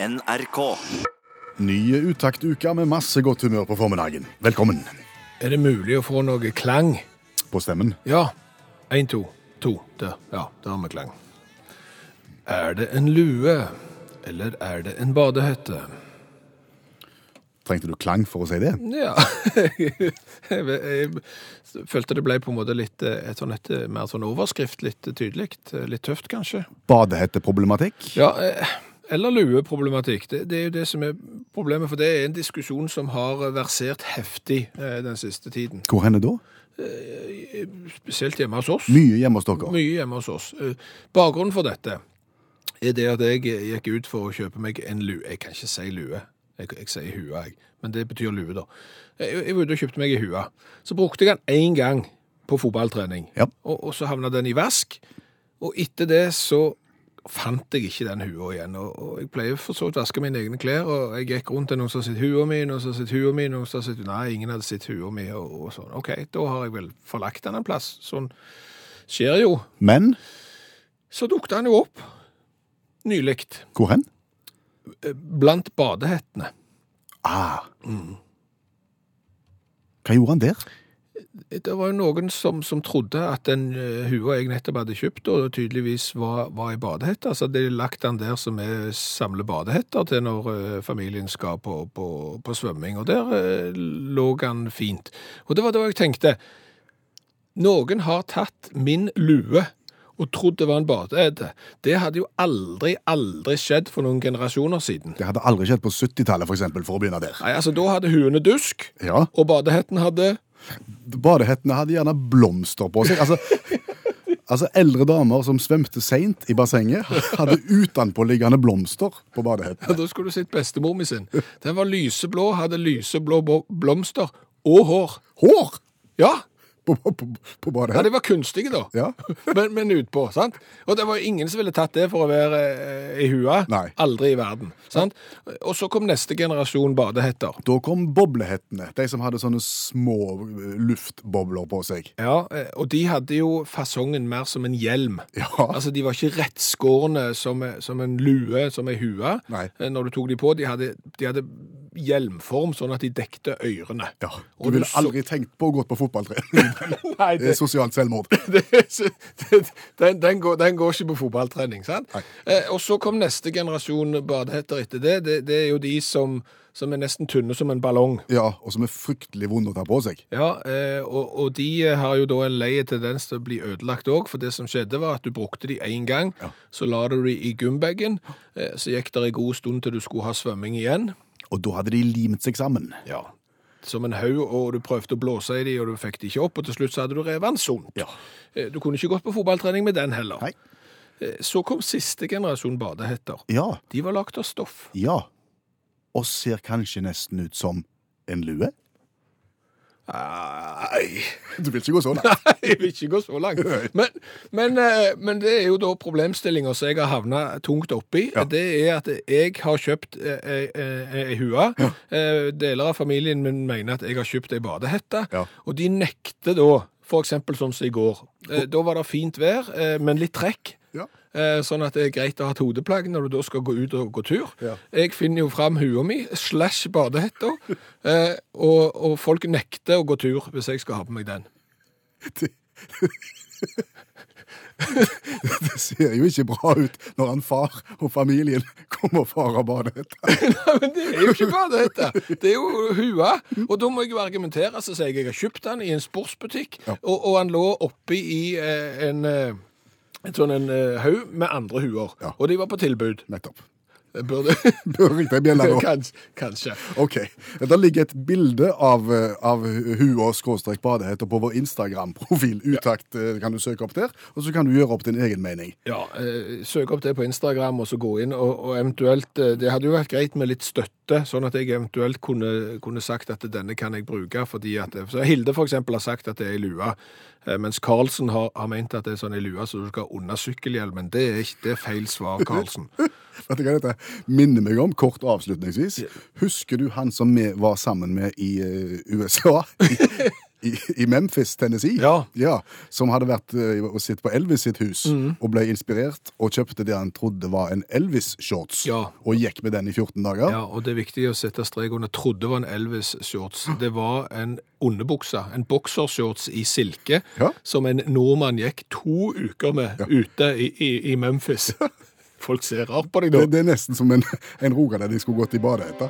NRK. Nye uttaktuker med masse godt humør på formiddagen. Velkommen. Er det mulig å få noe klang? På stemmen. Ja. Én, to, to. Der. Ja, der har vi klang. Er det en lue, eller er det en badehette? Trengte du klang for å si det? Ja jeg, jeg følte det ble på en måte litt eh, et sånn et, mer sånn overskrift, litt tydelig. Litt tøft, kanskje. Badehetteproblematikk? Ja, eh, eller lueproblematikk. Det, det er jo det som er problemet, for det er en diskusjon som har versert heftig eh, den siste tiden. Hvor henne da? Spesielt hjemme hos oss. Mye hjemme hos dere. Mye hjemme hos oss. Eh, Bakgrunnen for dette er det at jeg gikk ut for å kjøpe meg en lue. Jeg kan ikke si lue, jeg, jeg sier hue, jeg. Men det betyr lue, da. Jeg, jeg var ute og kjøpte meg en hue. Så brukte jeg den én gang på fotballtrening, Ja. og, og så havna den i vask. Og etter det så fant jeg ikke den hua igjen. Og, og jeg pleier for så vidt å vaske mine egne klær, og jeg gikk rundt til noen som har sett hua mi, noen som har sett hua mi, noen som har sett Nei, ingen hadde sett hua mi, og, og sånn. OK, da har jeg vel forlagt den en plass. Sånn skjer jo. Men Så dukket han jo opp nylig hvor hen? blant badehettene. Ah. Hva gjorde han der? Det var jo noen som, som trodde at den uh, hua jeg nettopp hadde kjøpt, og tydeligvis var, var i badehette. Altså, de lagt den der som er samler badehetter til når eh, familien skal på, på, på svømming, og der eh, lå han fint. Og det var da jeg tenkte, noen har tatt min lue og trodd det var en badehette. Det hadde jo aldri, aldri skjedd for noen generasjoner siden. Det hadde aldri skjedd på 70-tallet, for eksempel, for å begynne der. Nei, altså, da hadde huene dusk, Ja, og badehetten hadde Badehettene hadde gjerne blomster på seg. Altså, altså eldre damer som svømte seint i bassenget, hadde utenpåliggende blomster på badehettene. Ja, Da skulle du sett bestemor mi sin. Den var lyseblå, hadde lyseblå blomster og hår. Hår Ja, på, på, på, badet. ja de var kunstige da. Ja. Men, men utpå, sant? Og det var ingen som ville tatt det for å være eh, i hua. Nei. Aldri i verden. Sant? Og så kom neste generasjon badehetter. Da kom boblehettene, de som hadde sånne små eh, luftbobler på seg. Ja, eh, og de hadde jo fasongen mer som en hjelm. Ja. Altså, de var ikke rettskårne som, som en lue, som ei hue. Nei. Eh, Når du tok de på, de hadde, de hadde hjelmform, sånn at de dekte ørene. Ja, Du ville aldri tenkt på å gå på fotballtrening. Nei, Det er sosialt selvmord. det, det, den, den, går, den går ikke på fotballtrening, sant? Eh, og så kom neste generasjon badehetter etter det. Det, det er jo de som, som er nesten tynne som en ballong. Ja, og som er fryktelig vonde å ta på seg. Ja, eh, og, og de eh, har jo da en lei tendens til å bli ødelagt òg, for det som skjedde var at du brukte de én gang, Ja. så la du de i gymbagen, eh, så gikk det en god stund til du skulle ha svømming igjen. Og da hadde de limt seg sammen. Ja. Som en haug, og du prøvde å blåse i de, og du fikk de ikke opp, og til slutt så hadde du revet sunt. Ja. Eh, Du kunne ikke gått på fotballtrening med den heller. Nei. Eh, Så kom siste generasjon badehetter. Ja, De var lagt av stoff. ja. Og ser kanskje nesten ut som en lue. Nei, Du vil ikke gå så langt. Nei, jeg vil ikke gå så langt. Men, men, eh, men det er jo da problemstillinger som jeg har havna tungt oppi. Ja. Det er at jeg har kjøpt ei eh, hue. Ja. Deler av familien min mener at jeg har kjøpt ei badehette, Ja. og de nekter da, eksempel sånn som i går. Eh, Da var det fint vær, eh, men litt trekk. Eh, Sånn at det er greit å ha et hodeplagg når du da skal gå ut og gå tur. Ja. Jeg finner jo fram hua mi, slash badehetta, eh, og, og folk nekter å gå tur hvis jeg skal ha på meg den. Det ser jo ikke bra ut når han far og familien kommer og farer badehette. Nei, men det er jo ikke badehette, det er jo hua. Og da må jeg jo argumentere, så sier jeg jeg har kjøpt den i en sportsbutikk, Ja. og, og han lå oppi i eh, en, eh, en sånn en eh, haug med andre huer, Ja. og de var på tilbud. Nettopp. Jeg Burde... Bør ringe deg bjelle nå. Kans, kanskje. Ok. Det ligger et bilde av, eh, av hua skråstrek badehette på vår Instagram-profil. Utakt ja. kan du søke opp der, og så kan du gjøre opp din egen mening. Ja, eh, søk opp det på Instagram og så gå inn, og, og eventuelt eh, Det hadde jo vært greit med litt støtte, sånn at jeg eventuelt kunne, kunne sagt at denne kan jeg bruke, fordi at så Hilde eksempel har sagt at det er ei lue, eh, mens Karlsen har, har ment at det er sånn ei lue så du skal ha under sykkelhjelmen. Det er, ikke, det er feil svar, Karlsen. Vet du hva dette minner meg om, kort avslutningsvis? Husker du han som vi var sammen med i eh, USA? I, i, i Memphis, Tennessee, Ja. som hadde vært eh, og sett på Elvis sitt hus, Mm. og ble inspirert og kjøpte det han trodde var en Elvis-shorts, Ja. og gikk med den i 14 dager. Ja, og det er viktig å sette strek under trodde var en Elvis-shorts. Det var en underbukse, en boksershorts i silke, Ja. som en nordmann gikk to uker med ute i, i, i Memphis. Folk ser rart på deg da. det er nesten som en, en rogalending skulle gått i badet etter.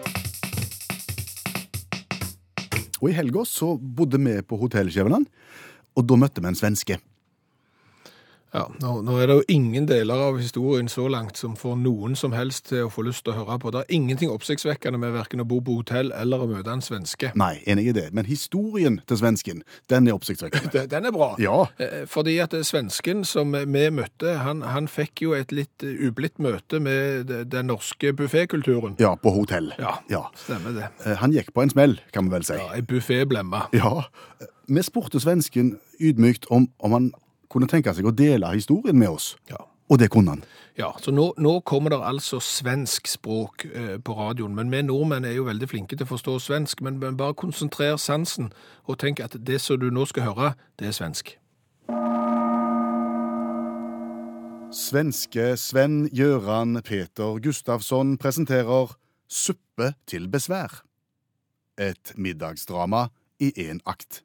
Og i helga så bodde vi på Hotell Skjæveland, og da møtte vi en svenske. Ja, nå, nå er det jo ingen deler av historien så langt som får noen som helst til å få lyst til å høre på. Det er ingenting oppsiktsvekkende med hverken å bo på hotell eller å møte en svenske. Nei, enig i det, men historien til svensken, den er oppsiktsvekkende. Den er bra. Ja. Eh, Fordi at svensken som vi møtte, han, han fikk jo et litt eh, ublidt møte med den norske buffékulturen. Ja, på hotell. Ja, ja. stemmer det. Eh, Han gikk på en smell, kan vi vel si. Ja, ei bufféblemme. Ja. Vi spurte svensken ydmykt om, om han kunne tenke seg å dele historien med oss. Ja. Og det kunne han. Ja, så nå, nå kommer det altså svensk språk eh, på radioen, men vi nordmenn er jo veldig flinke til å forstå svensk, men, men bare konsentrer sansen og tenk at det som du nå skal høre, det er svensk. Svenske Sven Gjøran Peter Gustavsson presenterer Suppe til besvær. Et middagsdrama i én akt.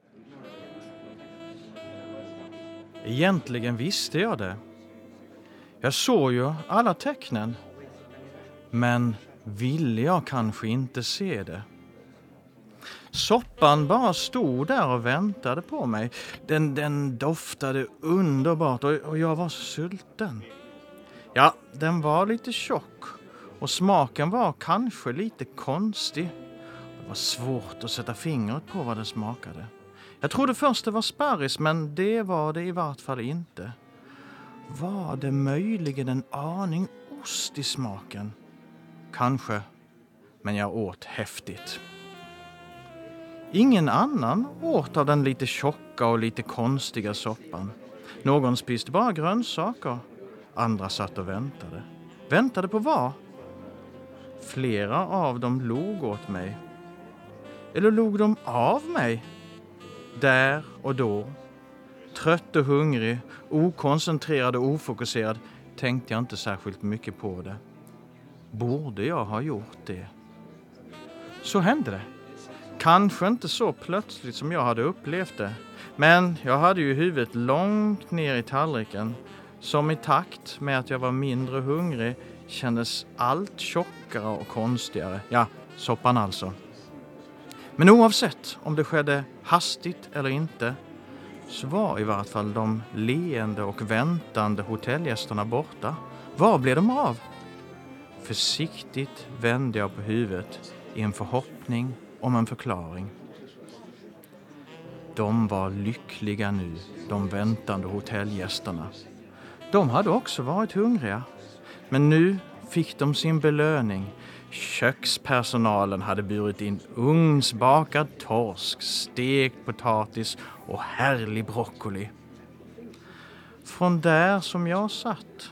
Egentligen visste jag det. Jag såg ju alla tecknen. Men ville jag kanske inte se det. Soppan bara stod där och väntade på mig. Den, den doftade underbart och, och jag var sulten. Ja, den var lite tjock och smaken var kanske lite konstig. Det var svårt att sätta fingret på vad det smakade. Jag trodde först det var sparris, men det var det i vart fall inte. Var det möjligen en aning ost i smaken? Kanske, men jag åt häftigt. Ingen annan åt av den lite tjocka och lite konstiga soppan. Någon spiste bara grönsaker. Andra satt och väntade. Väntade på vad? Flera av dem log åt mig. Eller log de av mig? Där och då. Trött och hungrig, okoncentrerad och ofokuserad tänkte jag inte särskilt mycket på det. Borde jag ha gjort det? Så hände det. Kanske inte så plötsligt som jag hade upplevt det. Men jag hade ju huvudet långt ner i tallriken som i takt med att jag var mindre hungrig kändes allt tjockare och konstigare. Ja, soppan alltså. Men oavsett om det skedde hastigt eller ikke, så var i hvert fall de leende og väntande hotellgjestene borte. Var ble de av? Forsiktig vände jeg på huvudet i en forhåpning om en forklaring. De var lykkelige nu, de väntande hotellgjestene. De hadde også vært hungrige, Men nå fikk de sin belöning. Kökspersonalen hade burit in ugnsbakad torsk, stekt potatis och härlig broccoli. Från där som jag satt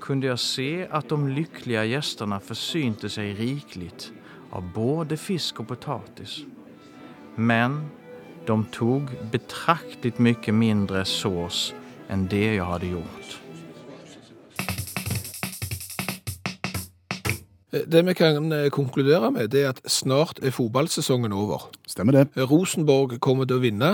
kunde jag se att de lyckliga gästerna försynte sig rikligt av både fisk och potatis. Men de tog betraktligt mycket mindre sås än det jag hade gjort. Det vi kan eh, konkludere med, det er at snart er fotballsesongen over. Stemmer det? Rosenborg kommer til å vinne,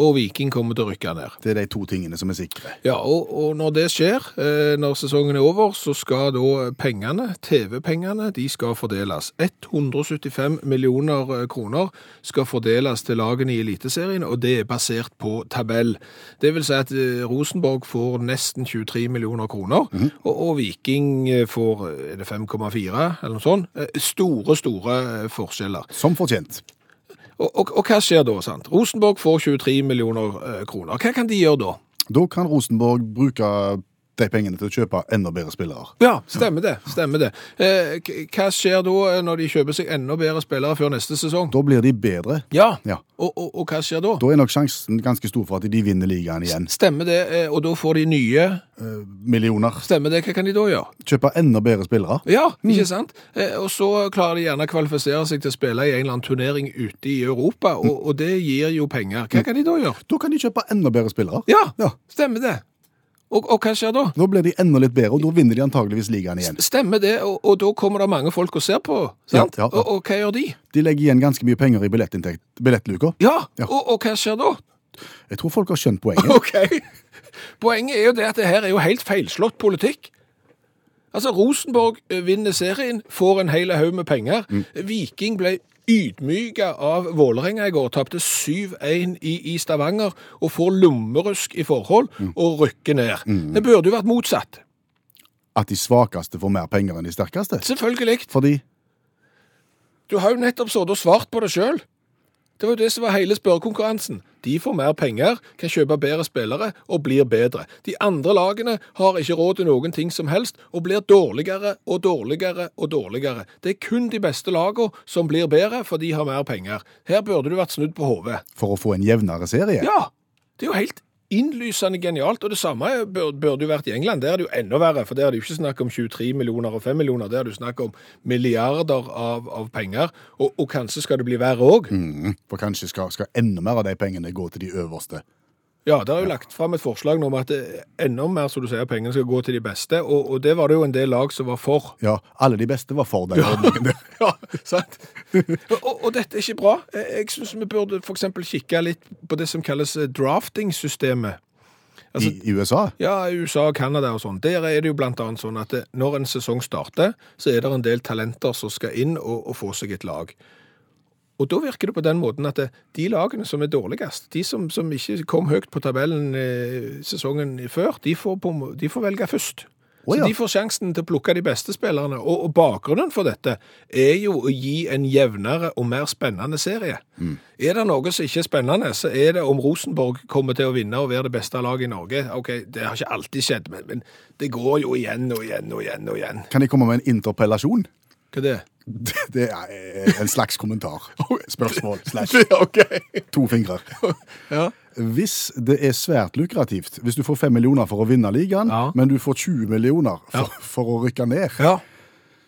og Viking kommer til å rykke ned. Det er de to tingene som er sikre. Ja, og, og når det skjer, eh, når sesongen er over, så skal da pengene, TV-pengene, de skal fordeles. 175 millioner eh, kroner skal fordeles til lagene i Eliteserien, og det er basert på tabell. Det vil si at eh, Rosenborg får nesten 23 millioner kroner, og, og Viking får, eh, er det 5,4 eller noe sånt? Store, store forskjeller. Som fortjent. Og, og, og hva skjer da, sant? Rosenborg får 23 millioner eh, kroner. Hva kan de gjøre da? Da kan Rosenborg bruke de pengene til å kjøpe enda bedre spillere. Ja, stemmer det. stemmer det. Eh, hva skjer da når de kjøper seg enda bedre spillere før neste sesong? Da blir de bedre. Ja, Ja. Og, og, og hva skjer da? Da er nok sjansen ganske stor for at de vinner ligaen igjen. Stemmer det, eh, og da får de nye Millioner. Stemmer det, hva kan de da gjøre? Kjøpe enda bedre spillere. Ja, ikke sant? Eh, Og så klarer de gjerne å kvalifisere seg til å spille i en eller annen turnering ute i Europa, og, og det gir jo penger. Hva kan de da gjøre? Da kan de kjøpe enda bedre spillere. Ja, Ja. stemmer det. Og, og hva skjer da? Nå blir de enda litt bedre, og da vinner de antageligvis ligaen igjen. Stemmer det, og, og da kommer det mange folk og ser på, sant? Ja, ja, ja. Og, og hva gjør de? De legger igjen ganske mye penger i billettluka. Ja. Og, hva skjer da? Jeg tror folk har skjønt poenget. Ok. Poenget er jo det at det her er jo helt feilslått politikk. Altså, Rosenborg eh, vinner serien, får en hel haug med penger. Viking ble ydmyka av Vålerenga i går, tapte 7-1 i, i Stavanger, og får lommerusk i forhold, og rykker ned. Det burde jo vært motsatt. At de svakeste får mer penger enn de sterkeste. Selvfølgelig. Fordi Du har jo nettopp sittet og svart på det sjøl. Det var jo det som var hele spørrekonkurransen. De får mer penger, kan kjøpe bedre spillere og blir bedre. De andre lagene har ikke råd til noen ting som helst, og blir dårligere og dårligere og dårligere. Det er kun de beste lagene som blir bedre, for de har mer penger. Her burde du vært snudd på hodet. for å få en jevnere serie. Ja, det er jo helt innlysende genialt, og det samme burde jo vært i England. Der er det jo enda verre, for der er det jo ikke snakk om 23 millioner og 5 millioner, der er det jo snakk om milliarder av, av penger, og, og kanskje skal det bli verre òg. Mm, For kanskje skal, skal enda mer av de pengene gå til de øverste. Ja, det er jo lagt fram et forslag nå om at enda mer, som du sier, pengene skal gå til de beste, og, og det var det jo en del lag som var for. Ja, alle de beste var for den ordningen. Ja, sant? og, og dette er ikke bra. Jeg jeg syns vi burde f.eks. kikke litt på det som kalles eh, drafting-systemet. Altså, I, I USA. Ja, i USA og Canada og sånn. Der er det jo blant annet sånn at når en sesong starter, så er det en del talenter som skal inn og, og få seg et lag. Og da virker det på den måten at de lagene som er dårligst, de som, som ikke kom høyt på tabellen eh, sesongen før, de får, på, de får velge først. Å, Så de får sjansen til å plukke de beste spillerne. Og, og bakgrunnen for dette er jo å gi en jevnere og mer spennende serie. Mm. Er det noe som ikke er spennende, så er det om Rosenborg kommer til å vinne og være det beste laget i Norge. Ok, Det har ikke alltid skjedd, men, men det går jo igjen og igjen og igjen. og igjen. Kan de komme med en interpellasjon? Hva er det? Det er en slags kommentar. Spørsmål slash okay. to fingre. Ja. Hvis det er svært lukrativt, hvis du får fem millioner for å vinne ligaen, Ja. men du får 20 millioner for, Ja. for å rykke ned, ja.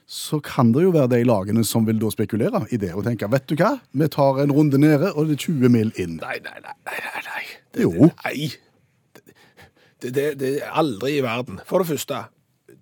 så kan det jo være de lagene som vil da spekulere i det og tenke, vet du hva, vi tar en runde nede, og det er 20 mil inn. Nei, nei. nei, nei, nei. Det, Jo. Det, nei. Det, det, det er aldri i verden. For det første,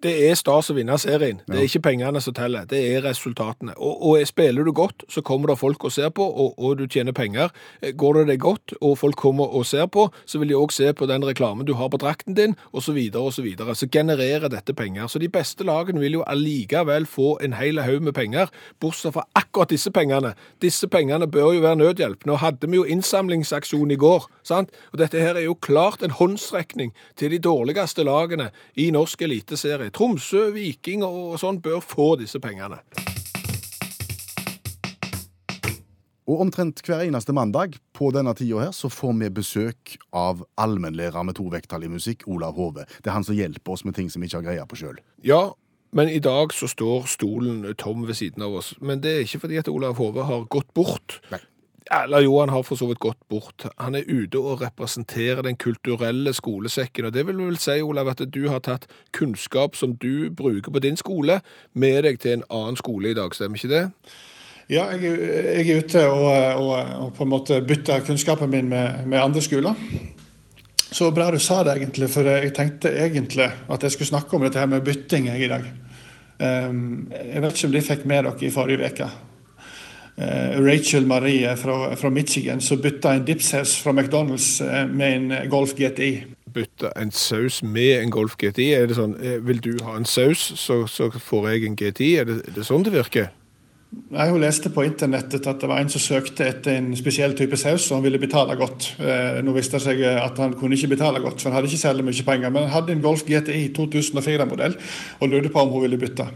det er stas å vinne serien. Det er ikke pengene som teller, det er resultatene. Og, og spiller du godt, så kommer det folk og ser på, og, og du tjener penger. Eh, Går det deg godt, og folk kommer og ser på, så vil de òg se på den reklamen du har på drakten din, osv., så, videre, og så, videre. så genererer dette penger. Så de beste lagene vil jo allikevel få en hel haug med penger, bortsett fra akkurat disse pengene. Disse pengene bør jo være nødhjelp. Nå hadde vi jo innsamlingsaksjon i går, sant? og dette her er jo klart en håndsrekning til de dårligste lagene i norsk eliteserie. Tromsø, Viking og sånn bør få disse pengene. Og omtrent hver eneste mandag på denne tida her, så får vi besøk av allmennlærer med to vekttall i musikk, Olav Hove. Det er han som hjelper oss med ting som vi ikke har greie på sjøl. Ja, men i dag så står stolen tom ved siden av oss. Men det er ikke fordi at Olav Hove har gått bort. Nei. Eller jo, han har for så vidt gått bort. Han er ute og representerer den kulturelle skolesekken. Og det vil vel si, Olav, at du har tatt kunnskap som du bruker på din skole, med deg til en annen skole i dag, stemmer ikke det? Ja, jeg, jeg er ute og, og, og på en måte bytter kunnskapen min med, med andre skoler. Så bra du sa det, egentlig, for jeg tenkte egentlig at jeg skulle snakke om dette her med bytting jeg, i dag. Um, jeg vet ikke om de fikk med dere i forrige uke. Eh, Rachel Marie fra, fra Michigan som bytta en dipsaus fra McDonald's eh, med en Golf GTI. Bytte en saus med en Golf GTI? Er det sånn, eh, vil du ha en saus, så, så får jeg en GTI? Er det, er det sånn det virker? Nei, Hun leste på internettet at det var en som søkte etter en spesiell type saus, og han ville betale godt. Eh, nå viste det seg at han kunne ikke betale godt, for han hadde ikke særlig mye penger. Men han hadde en Golf GTI 2004-modell og lurte på om hun ville bytte.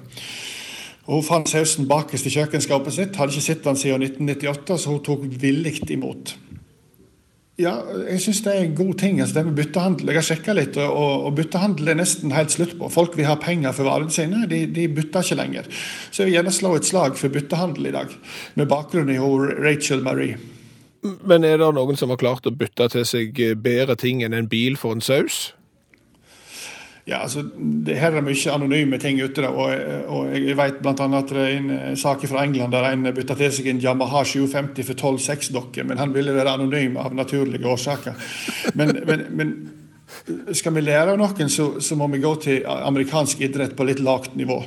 Hun fant sausen bakerst i kjøkkenskapet sitt, hadde ikke sett den siden 1998, så hun tok villig imot. Ja, jeg syns det er en god ting. altså det med byttehandel. Jeg har sjekka litt, og, og, byttehandel er nesten helt slutt på. Folk vil ha penger for varene sine, de, de bytter ikke lenger. Så jeg vil gjerne slå et slag for byttehandel i dag, med bakgrunn i Rachel Marie. Men er det noen som har klart å bytte til seg bedre ting enn en bil for en saus? Ja, altså, det Her er mye anonyme ting ute. Da, og, og Jeg vet bl.a. at det er en eh, sak fra England der en bytta til seg en Yamaha 750 for 12-6-dokker, men han ville være anonym av naturlige årsaker. Men, men, men skal vi lære av noen, så, så, må vi gå til amerikansk idrett på litt lavt nivå.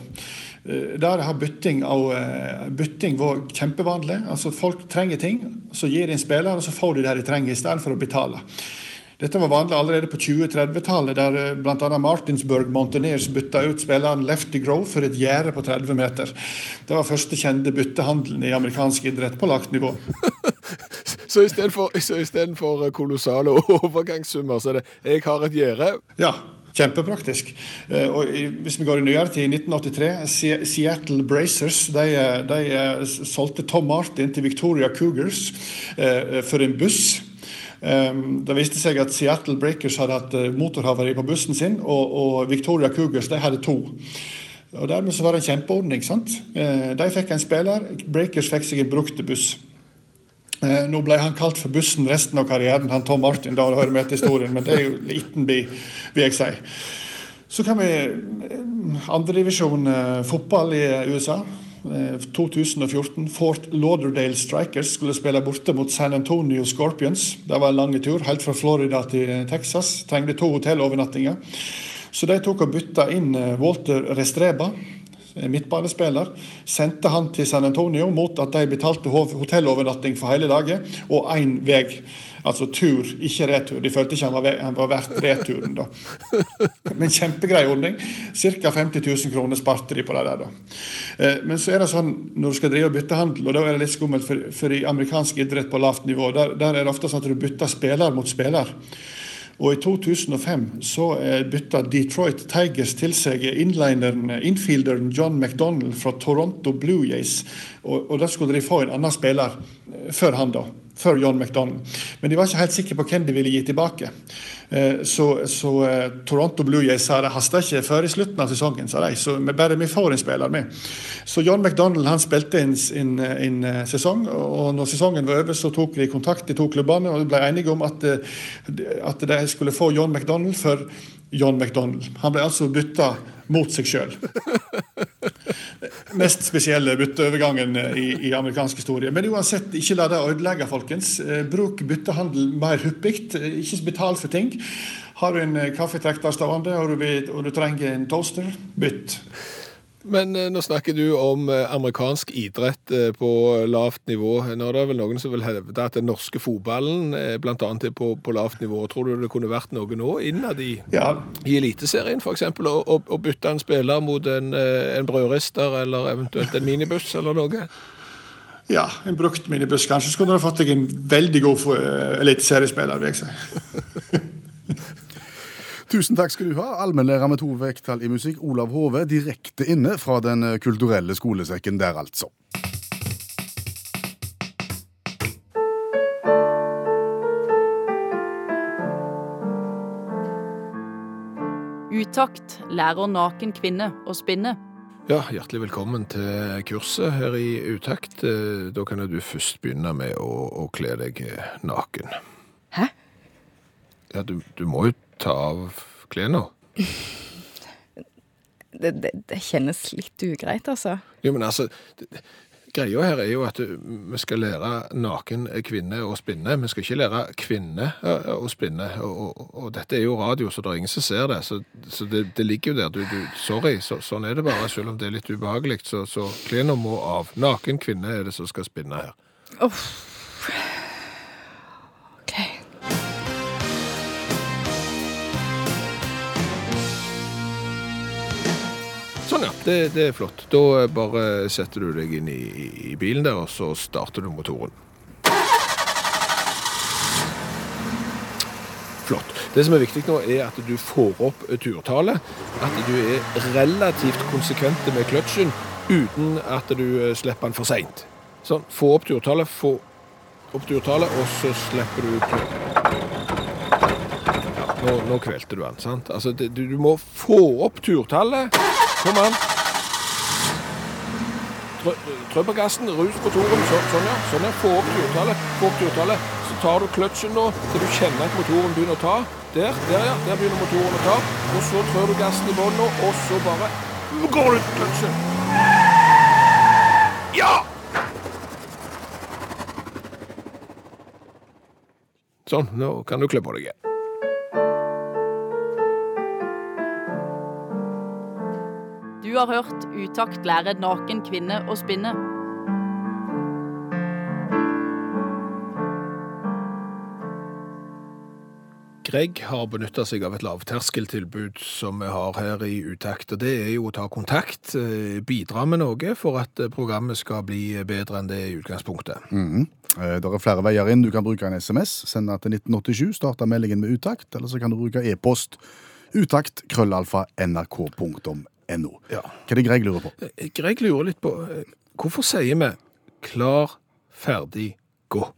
Eh, der har bytting, av, eh, bytting vært kjempevanlig. Altså Folk trenger ting, så gir de en spiller, og så får de det de trenger, i stedet for å betale. Dette var vanlig allerede på 2030-tallet, der eh, bl.a. Martinsburg Montaneers bytta ut spilleren Lefty Grove for et gjerde på 30 meter. Det var første kjente byttehandelen i amerikansk idrett på lagt nivå. så istedenfor kolossale overgangssummer, så er det 'jeg har et gjerde'? Ja. Kjempepraktisk. Eh, og hvis vi går i nyere tid, i 1983, Seattle Bracers de, de solgte Tom Martin til Victoria Cougars eh, for en buss. Ehm, det viste seg at Seattle Breakers hadde hatt eh, motorhavari på bussen sin, og, og Victoria Cougars de hadde to. Og Dermed så var det en kjempeordning. sant? Eh, de fikk en spiller, Breakers fikk seg en brukt buss. Eh, nå ble han kalt for bussen resten av karrieren, han Tom Martin. da hører med til historien, Men det er jo liten by, vil jeg si. Så kan vi Andredivisjon fotball i USA. 2014. Eh, Fort Lauderdale Strikers skulle spille borte mot San Antonio Scorpions. Det var en lang tur, helt fra Florida til Texas. Trengte to hotellovernattinger. Så de tok og bytta inn eh, Walter Restreba, midtbanespiller. Sendte han til San Antonio mot at de betalte hotellovernatting for hele dagen og én vei Altså tur, ikke retur. De følte ikke han var, verdt returen, da. Men kjempegrei ordning. Ca. 50 000 kroner sparte de på det der, da. Eh, men så er det sånn når du skal drive og bytte handel, og da er det litt skummelt for, for i amerikansk idrett på lavt nivå, der, der, er det ofte sånn at du bytter spiller mot spiller. Og i 2005 så eh, bytta Detroit Tigers til seg inlineren, infielderen John McDonald fra Toronto Blue Jays. Og, og da skulle de få en annen spiller eh, før han, da før John McDonald. Men de var ikke helt sikre på hvem de ville gi tilbake. Eh, så, så eh, Toronto Blue Jays sa det haster ikke før i slutten av sesongen. sa de, så bare vi får en spiller med. Så John McDonald han spilte en, en, en, eh, sesong, og når sesongen var over, så tok de kontakt de to klubbene og ble enige om at, at de skulle få John McDonald for John McDonald. Han ble altså bytta mot seg sjøl. Mest spesielle bytteovergangen i, i amerikansk historie. Men uansett, ikke la det ødelegge, folkens. Eh, bruk byttehandel mer hyppig. Ikke betal for ting. Har du en eh, kaffetrekter stående og du, og du trenger en toaster, bytt. Men eh, nå snakker du om eh, amerikansk idrett eh, på lavt nivå. Nå er det vel noen som vil hevde at den norske fotballen bl.a. er på, på, lavt nivå. Tror du det kunne vært noe nå innad i, ja. i Eliteserien f.eks. Å, å bytte en spiller mot en, en brødrister eller eventuelt en minibuss eller noe? Ja, en brukt minibuss kanskje. skulle du fått deg en veldig god eliteseriespiller, vil jeg si. Tusen takk skal du ha, allmennlærer med to vekttall i musikk, Olav Hove, direkte inne fra Den kulturelle skolesekken der, altså. Utakt lærer naken kvinne å spinne. Ja, Hjertelig velkommen til kurset her i Utakt. Eh, da kan du først begynne med å, å kle deg naken. Hæ? Ja, du, du må jo ta av klærne? Det, det, det, kjennes litt ugreit, altså. Jo, men altså det, Greia her er jo at vi skal lære naken kvinne å spinne. Vi skal ikke lære kvinne å spinne. Og, og, og dette er jo radio, så det er ingen som ser det. Så, så det, det, ligger jo der. Du, du, sorry, så, sånn er det bare. Selv om det er litt ubehagelig. Så, så klærne må av. Naken kvinne er det som skal spinne her. Oh. Det, det, er flott. Da bare setter du deg inn i, i bilen der, og så starter du motoren. Flott. Det som er viktig nå, er at du får opp turtallet. At du er relativt konsekvent med kløtsjen uten at du eh, slipper den for seint. Sånn. Få opp turtallet, få opp turtallet, og så slipper du Nå, nå kvelte du den, sant? Altså, det, du må få opp turtallet. Kom an. Trø, gassen, rus på toren. Så, sånn, ja. Sånn, ja. Få opp turtallet. Få opp turtallet. Så tar du kløtsjen nå til du kjenner at motoren begynner å ta. Der, der ja. Der begynner motoren å ta. Og så trør du gassen i bånn og så bare går du ut kløtsjen. Ja! Sånn, nå kan du kle på deg igjen. Har hørt Utakt lære naken kvinne å spinne. Greg har benytta seg av et lavterskeltilbud som vi har her i Utakt. og Det er jo å ta kontakt, eh, bidra med noe for at eh, programmet skal bli bedre enn det er i utgangspunktet. Mm. Eh, Det er flere veier inn. Du kan bruke en SMS, sende til 1987, starte meldingen med utakt, eller så kan du bruke e-post utakt krøllalfa nrk.no. Ja. Hva er det Greg lurer på? Eh, Greg lurer litt på eh, hvorfor sier vi 'klar, ferdig, gå'?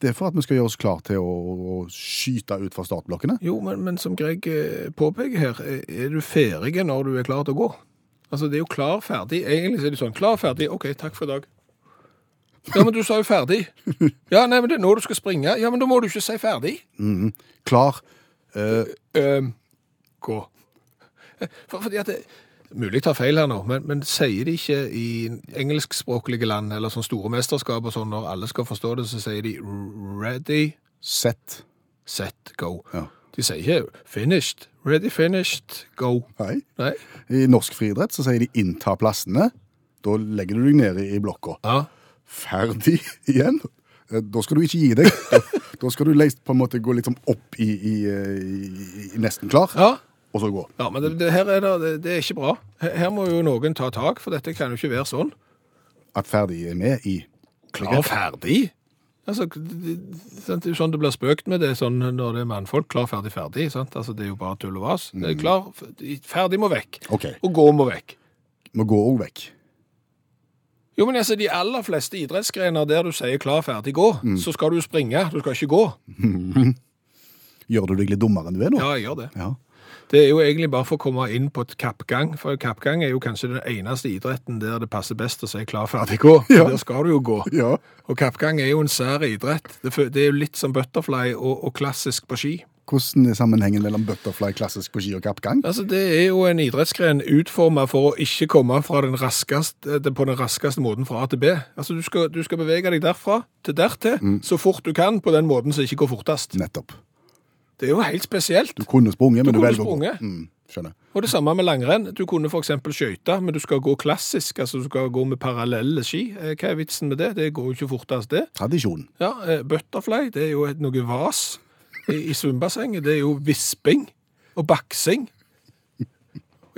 Det er for at vi skal gjøre oss klar til å, å skyte ut fra startblokkene. Jo, men, men som Greg eh, påpeker her, eh, er du ferdig når du er klar til å gå? Altså, det er jo klar, ferdig. Egentlig er det sånn, klar, ferdig, ok, takk for i dag. Ja, men du sa jo ferdig. Ja, nei, men det er nå du skal springe. Ja, men da må du ikke si ferdig. Mhm. Klar. Uh, uh, gå. For, fordi at det, Mulig tar feil her nå, men, men sier de ikke i engelskspråklige land, eller sånn store mesterskap og sånn, når alle skal forstå det, så sier de ready, Set. set, go. Ja. De sier ikke finished, ready, finished, go. Nei. Nei? I norsk friidrett så sier de 'innta plassene'. Da legger du deg nede i blokka. Ja. Ferdig igjen. Eh, Da skal du ikke gi deg. Da, da skal du på en måte gå liksom opp i, i, i, i nesten klar, Ja, og så gå. ja men det, det, her er det, det, er ikke bra. Her, må jo noen ta tak, for dette kan jo ikke være sånn. At ferdig er med i Klar, ferdig? Altså, det, sånn det blir spøkt med det sånn når det er mannfolk. Klar, ferdig, ferdig. Sant? Altså, det er jo bare tull og vas. Er klar, ferdig må vekk. Okay. Og gå må vekk. Må gå òg vekk. Jo, men altså, de aller fleste idrettsgrener der du sier klar, ferdig, gå, så skal du springe. Du skal ikke gå. Gjør du deg litt dummere enn du er nå? Ja, jeg gjør det. Ja. Det er jo egentlig bare for å komme inn på et kappgang, for kappgang er jo kanskje den eneste idretten der det passer best å si klar, ferdig, gå. Ja. Der skal du jo gå. ja. Og kappgang er jo en sær idrett. Det, er jo litt som butterfly og, og klassisk på ski. Hvordan er sammenhengen mellom butterfly, klassisk på ski og kappgang? Altså, Det er jo en idrettsgren utformet for å ikke komme fra den raskeste, på den raskeste måten fra A til B. Altså, Du skal, du skal bevege deg derfra til dertil så fort du kan, på den måten som ikke går fortest. Nettopp. Det er jo helt spesielt. Du kunne sprunget, men Du du, velger å gå. Mm, skjønner. Og det samme med langrenn. Du kunne f.eks. skøyte, men du skal gå klassisk. altså Du skal gå med parallelle ski. Eh, Hva er vitsen med det? Det går jo ikke fortest, det. Tradisjon. Ja, eh, Butterfly, det er jo noe vas i, i svømmebassenget. Det er jo visping og baksing.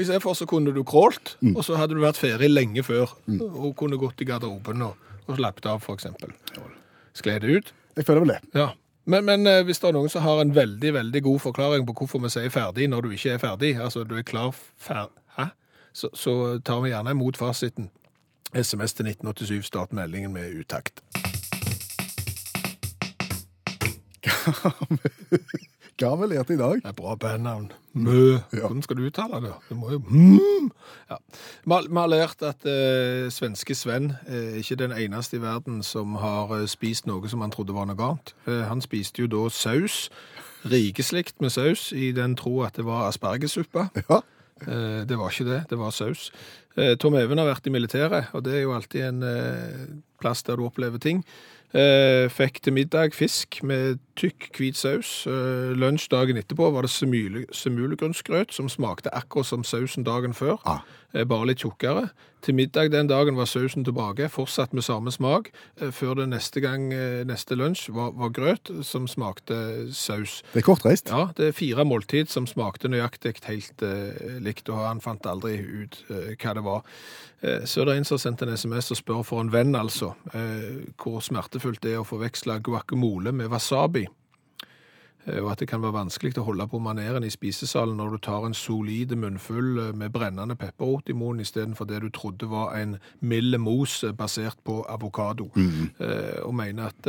I stedet for så kunne du crawlt, og så hadde du vært ferdig lenge før. Og kunne gått i garderoben og, og slappet av, f.eks. Skled ut. Jeg føler vel det. Ja. Men, men eh, hvis det er noen som har en veldig veldig god forklaring på hvorfor vi sier ferdig når du ikke er ferdig, altså du er klar fer... Hæ? Så, så tar vi gjerne imot fasiten. SMS til 1987, start meldingen med utakt. Hva har vi lært i dag? Det er bra bandnavn. Mø. Hvordan skal du uttale det? Det må jo mm. ja. Vi har- lært at eh, svenske Sven er ikke den eneste i verden som har eh, spist noe som han trodde var noe annet. Eh, han spiste jo da saus, rikeslikt med saus, i den tro at det var aspergesuppe. Ja. Eh, det var ikke det, det var saus. Eh, Tom Even har vært i militæret, og det er jo alltid en eh, plass der du opplever ting. Eh, fikk til middag fisk med tykk, hvit saus. Eh, lunsj dagen etterpå var det semule- som smakte akkurat som sausen dagen før, Ah. eh, bare litt tjukkere. Til middag den dagen var sausen tilbake, fortsatt med samme smak, eh, før det neste gang, eh, neste lunsj, var, var grøt som smakte saus. Det er kortreist. Ja, det er fire måltid som smakte nøyaktig helt eh, likt, og han fant aldri ut eh, hva det var. Eh, så er det en som har sendt en sms og spør for en venn, altså, eh, hvor smertefullt det er å forveksle guacamole med wasabi. Eh, og at det kan være vanskelig å holde på maneren i spisesalen når du tar en solide munnfull eh, med brennende pepperrot i munnen istedenfor det du trodde var en mild mos eh, basert på avokado. Eh, Og mener at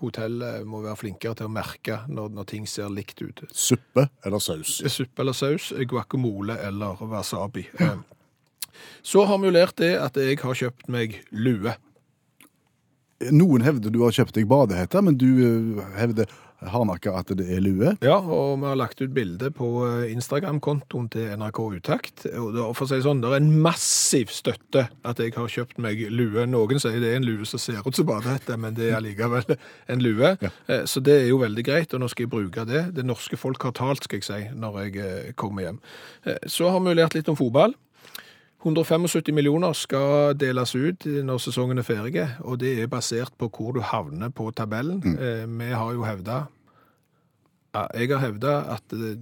hotellet må være flinkere til å merke når, når ting ser likt ut. Suppe eller saus? Suppe eller saus, guacamole eller wasabi. Eh, Så har vi jo lært det at jeg har kjøpt meg lue. Noen hevder du har kjøpt deg badehette, men du hevder hardnakka at det er lue. Ja, og vi har lagt ut bilde på eh, Instagram-kontoen til NRK Utakt. Og det, for å si sånn, det er en massiv støtte at jeg har kjøpt meg lue. Noen sier det er en lue som ser ut som badehette, men det er allikevel en lue. Ja. Så det er jo veldig greit, og nå skal jeg bruke det. Det norske folk har talt, skal jeg si, når jeg eh, kommer hjem. Eh, Så har vi lært litt om fotball. 175 millioner skal deles ut når sesongen er ferdig, og det er basert på hvor du havner på tabellen. Eh, Vi har jo hevda Jeg har hevda at eh,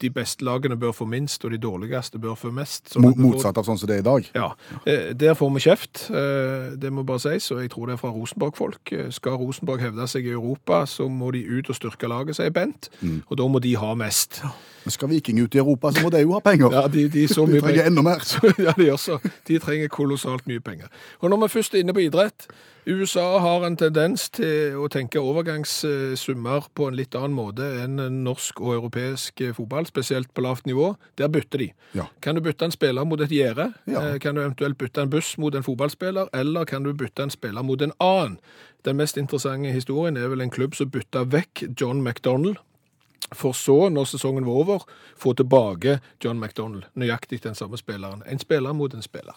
de beste lagene bør få minst, og de dårligste bør få mest. sånn får- Motsatt av sånn som det er i dag. Ja, eh, Der får vi kjeft, eh, det må bare sies, og jeg tror det er fra Rosenborg-folk. Eh, Skal Rosenborg hevde seg i Europa, så må de ut og styrke laget, sier Bent, og da må de ha mest. Men skal Viking ut i Europa, så må de jo ha penger. Ja, de, de, så De trenger enda mer. ja, de også. De trenger kolossalt mye penger. Og når vi først er inne på idrett, USA har en tendens til å tenke overgangssummer på en litt annen måte enn norsk og europeisk fotball, spesielt på lavt nivå. Der bytter de. Ja. Kan du bytte en spiller mot et gjerde? Ja. Eh, Kan du eventuelt bytte en buss mot en fotballspiller, eller kan du bytte en spiller mot en annen? Den mest interessante historien er vel en klubb som bytta vekk John McDonald, for så, når sesongen var over, få tilbake John McDonald, nøyaktig den samme spilleren. En spiller mot en spiller.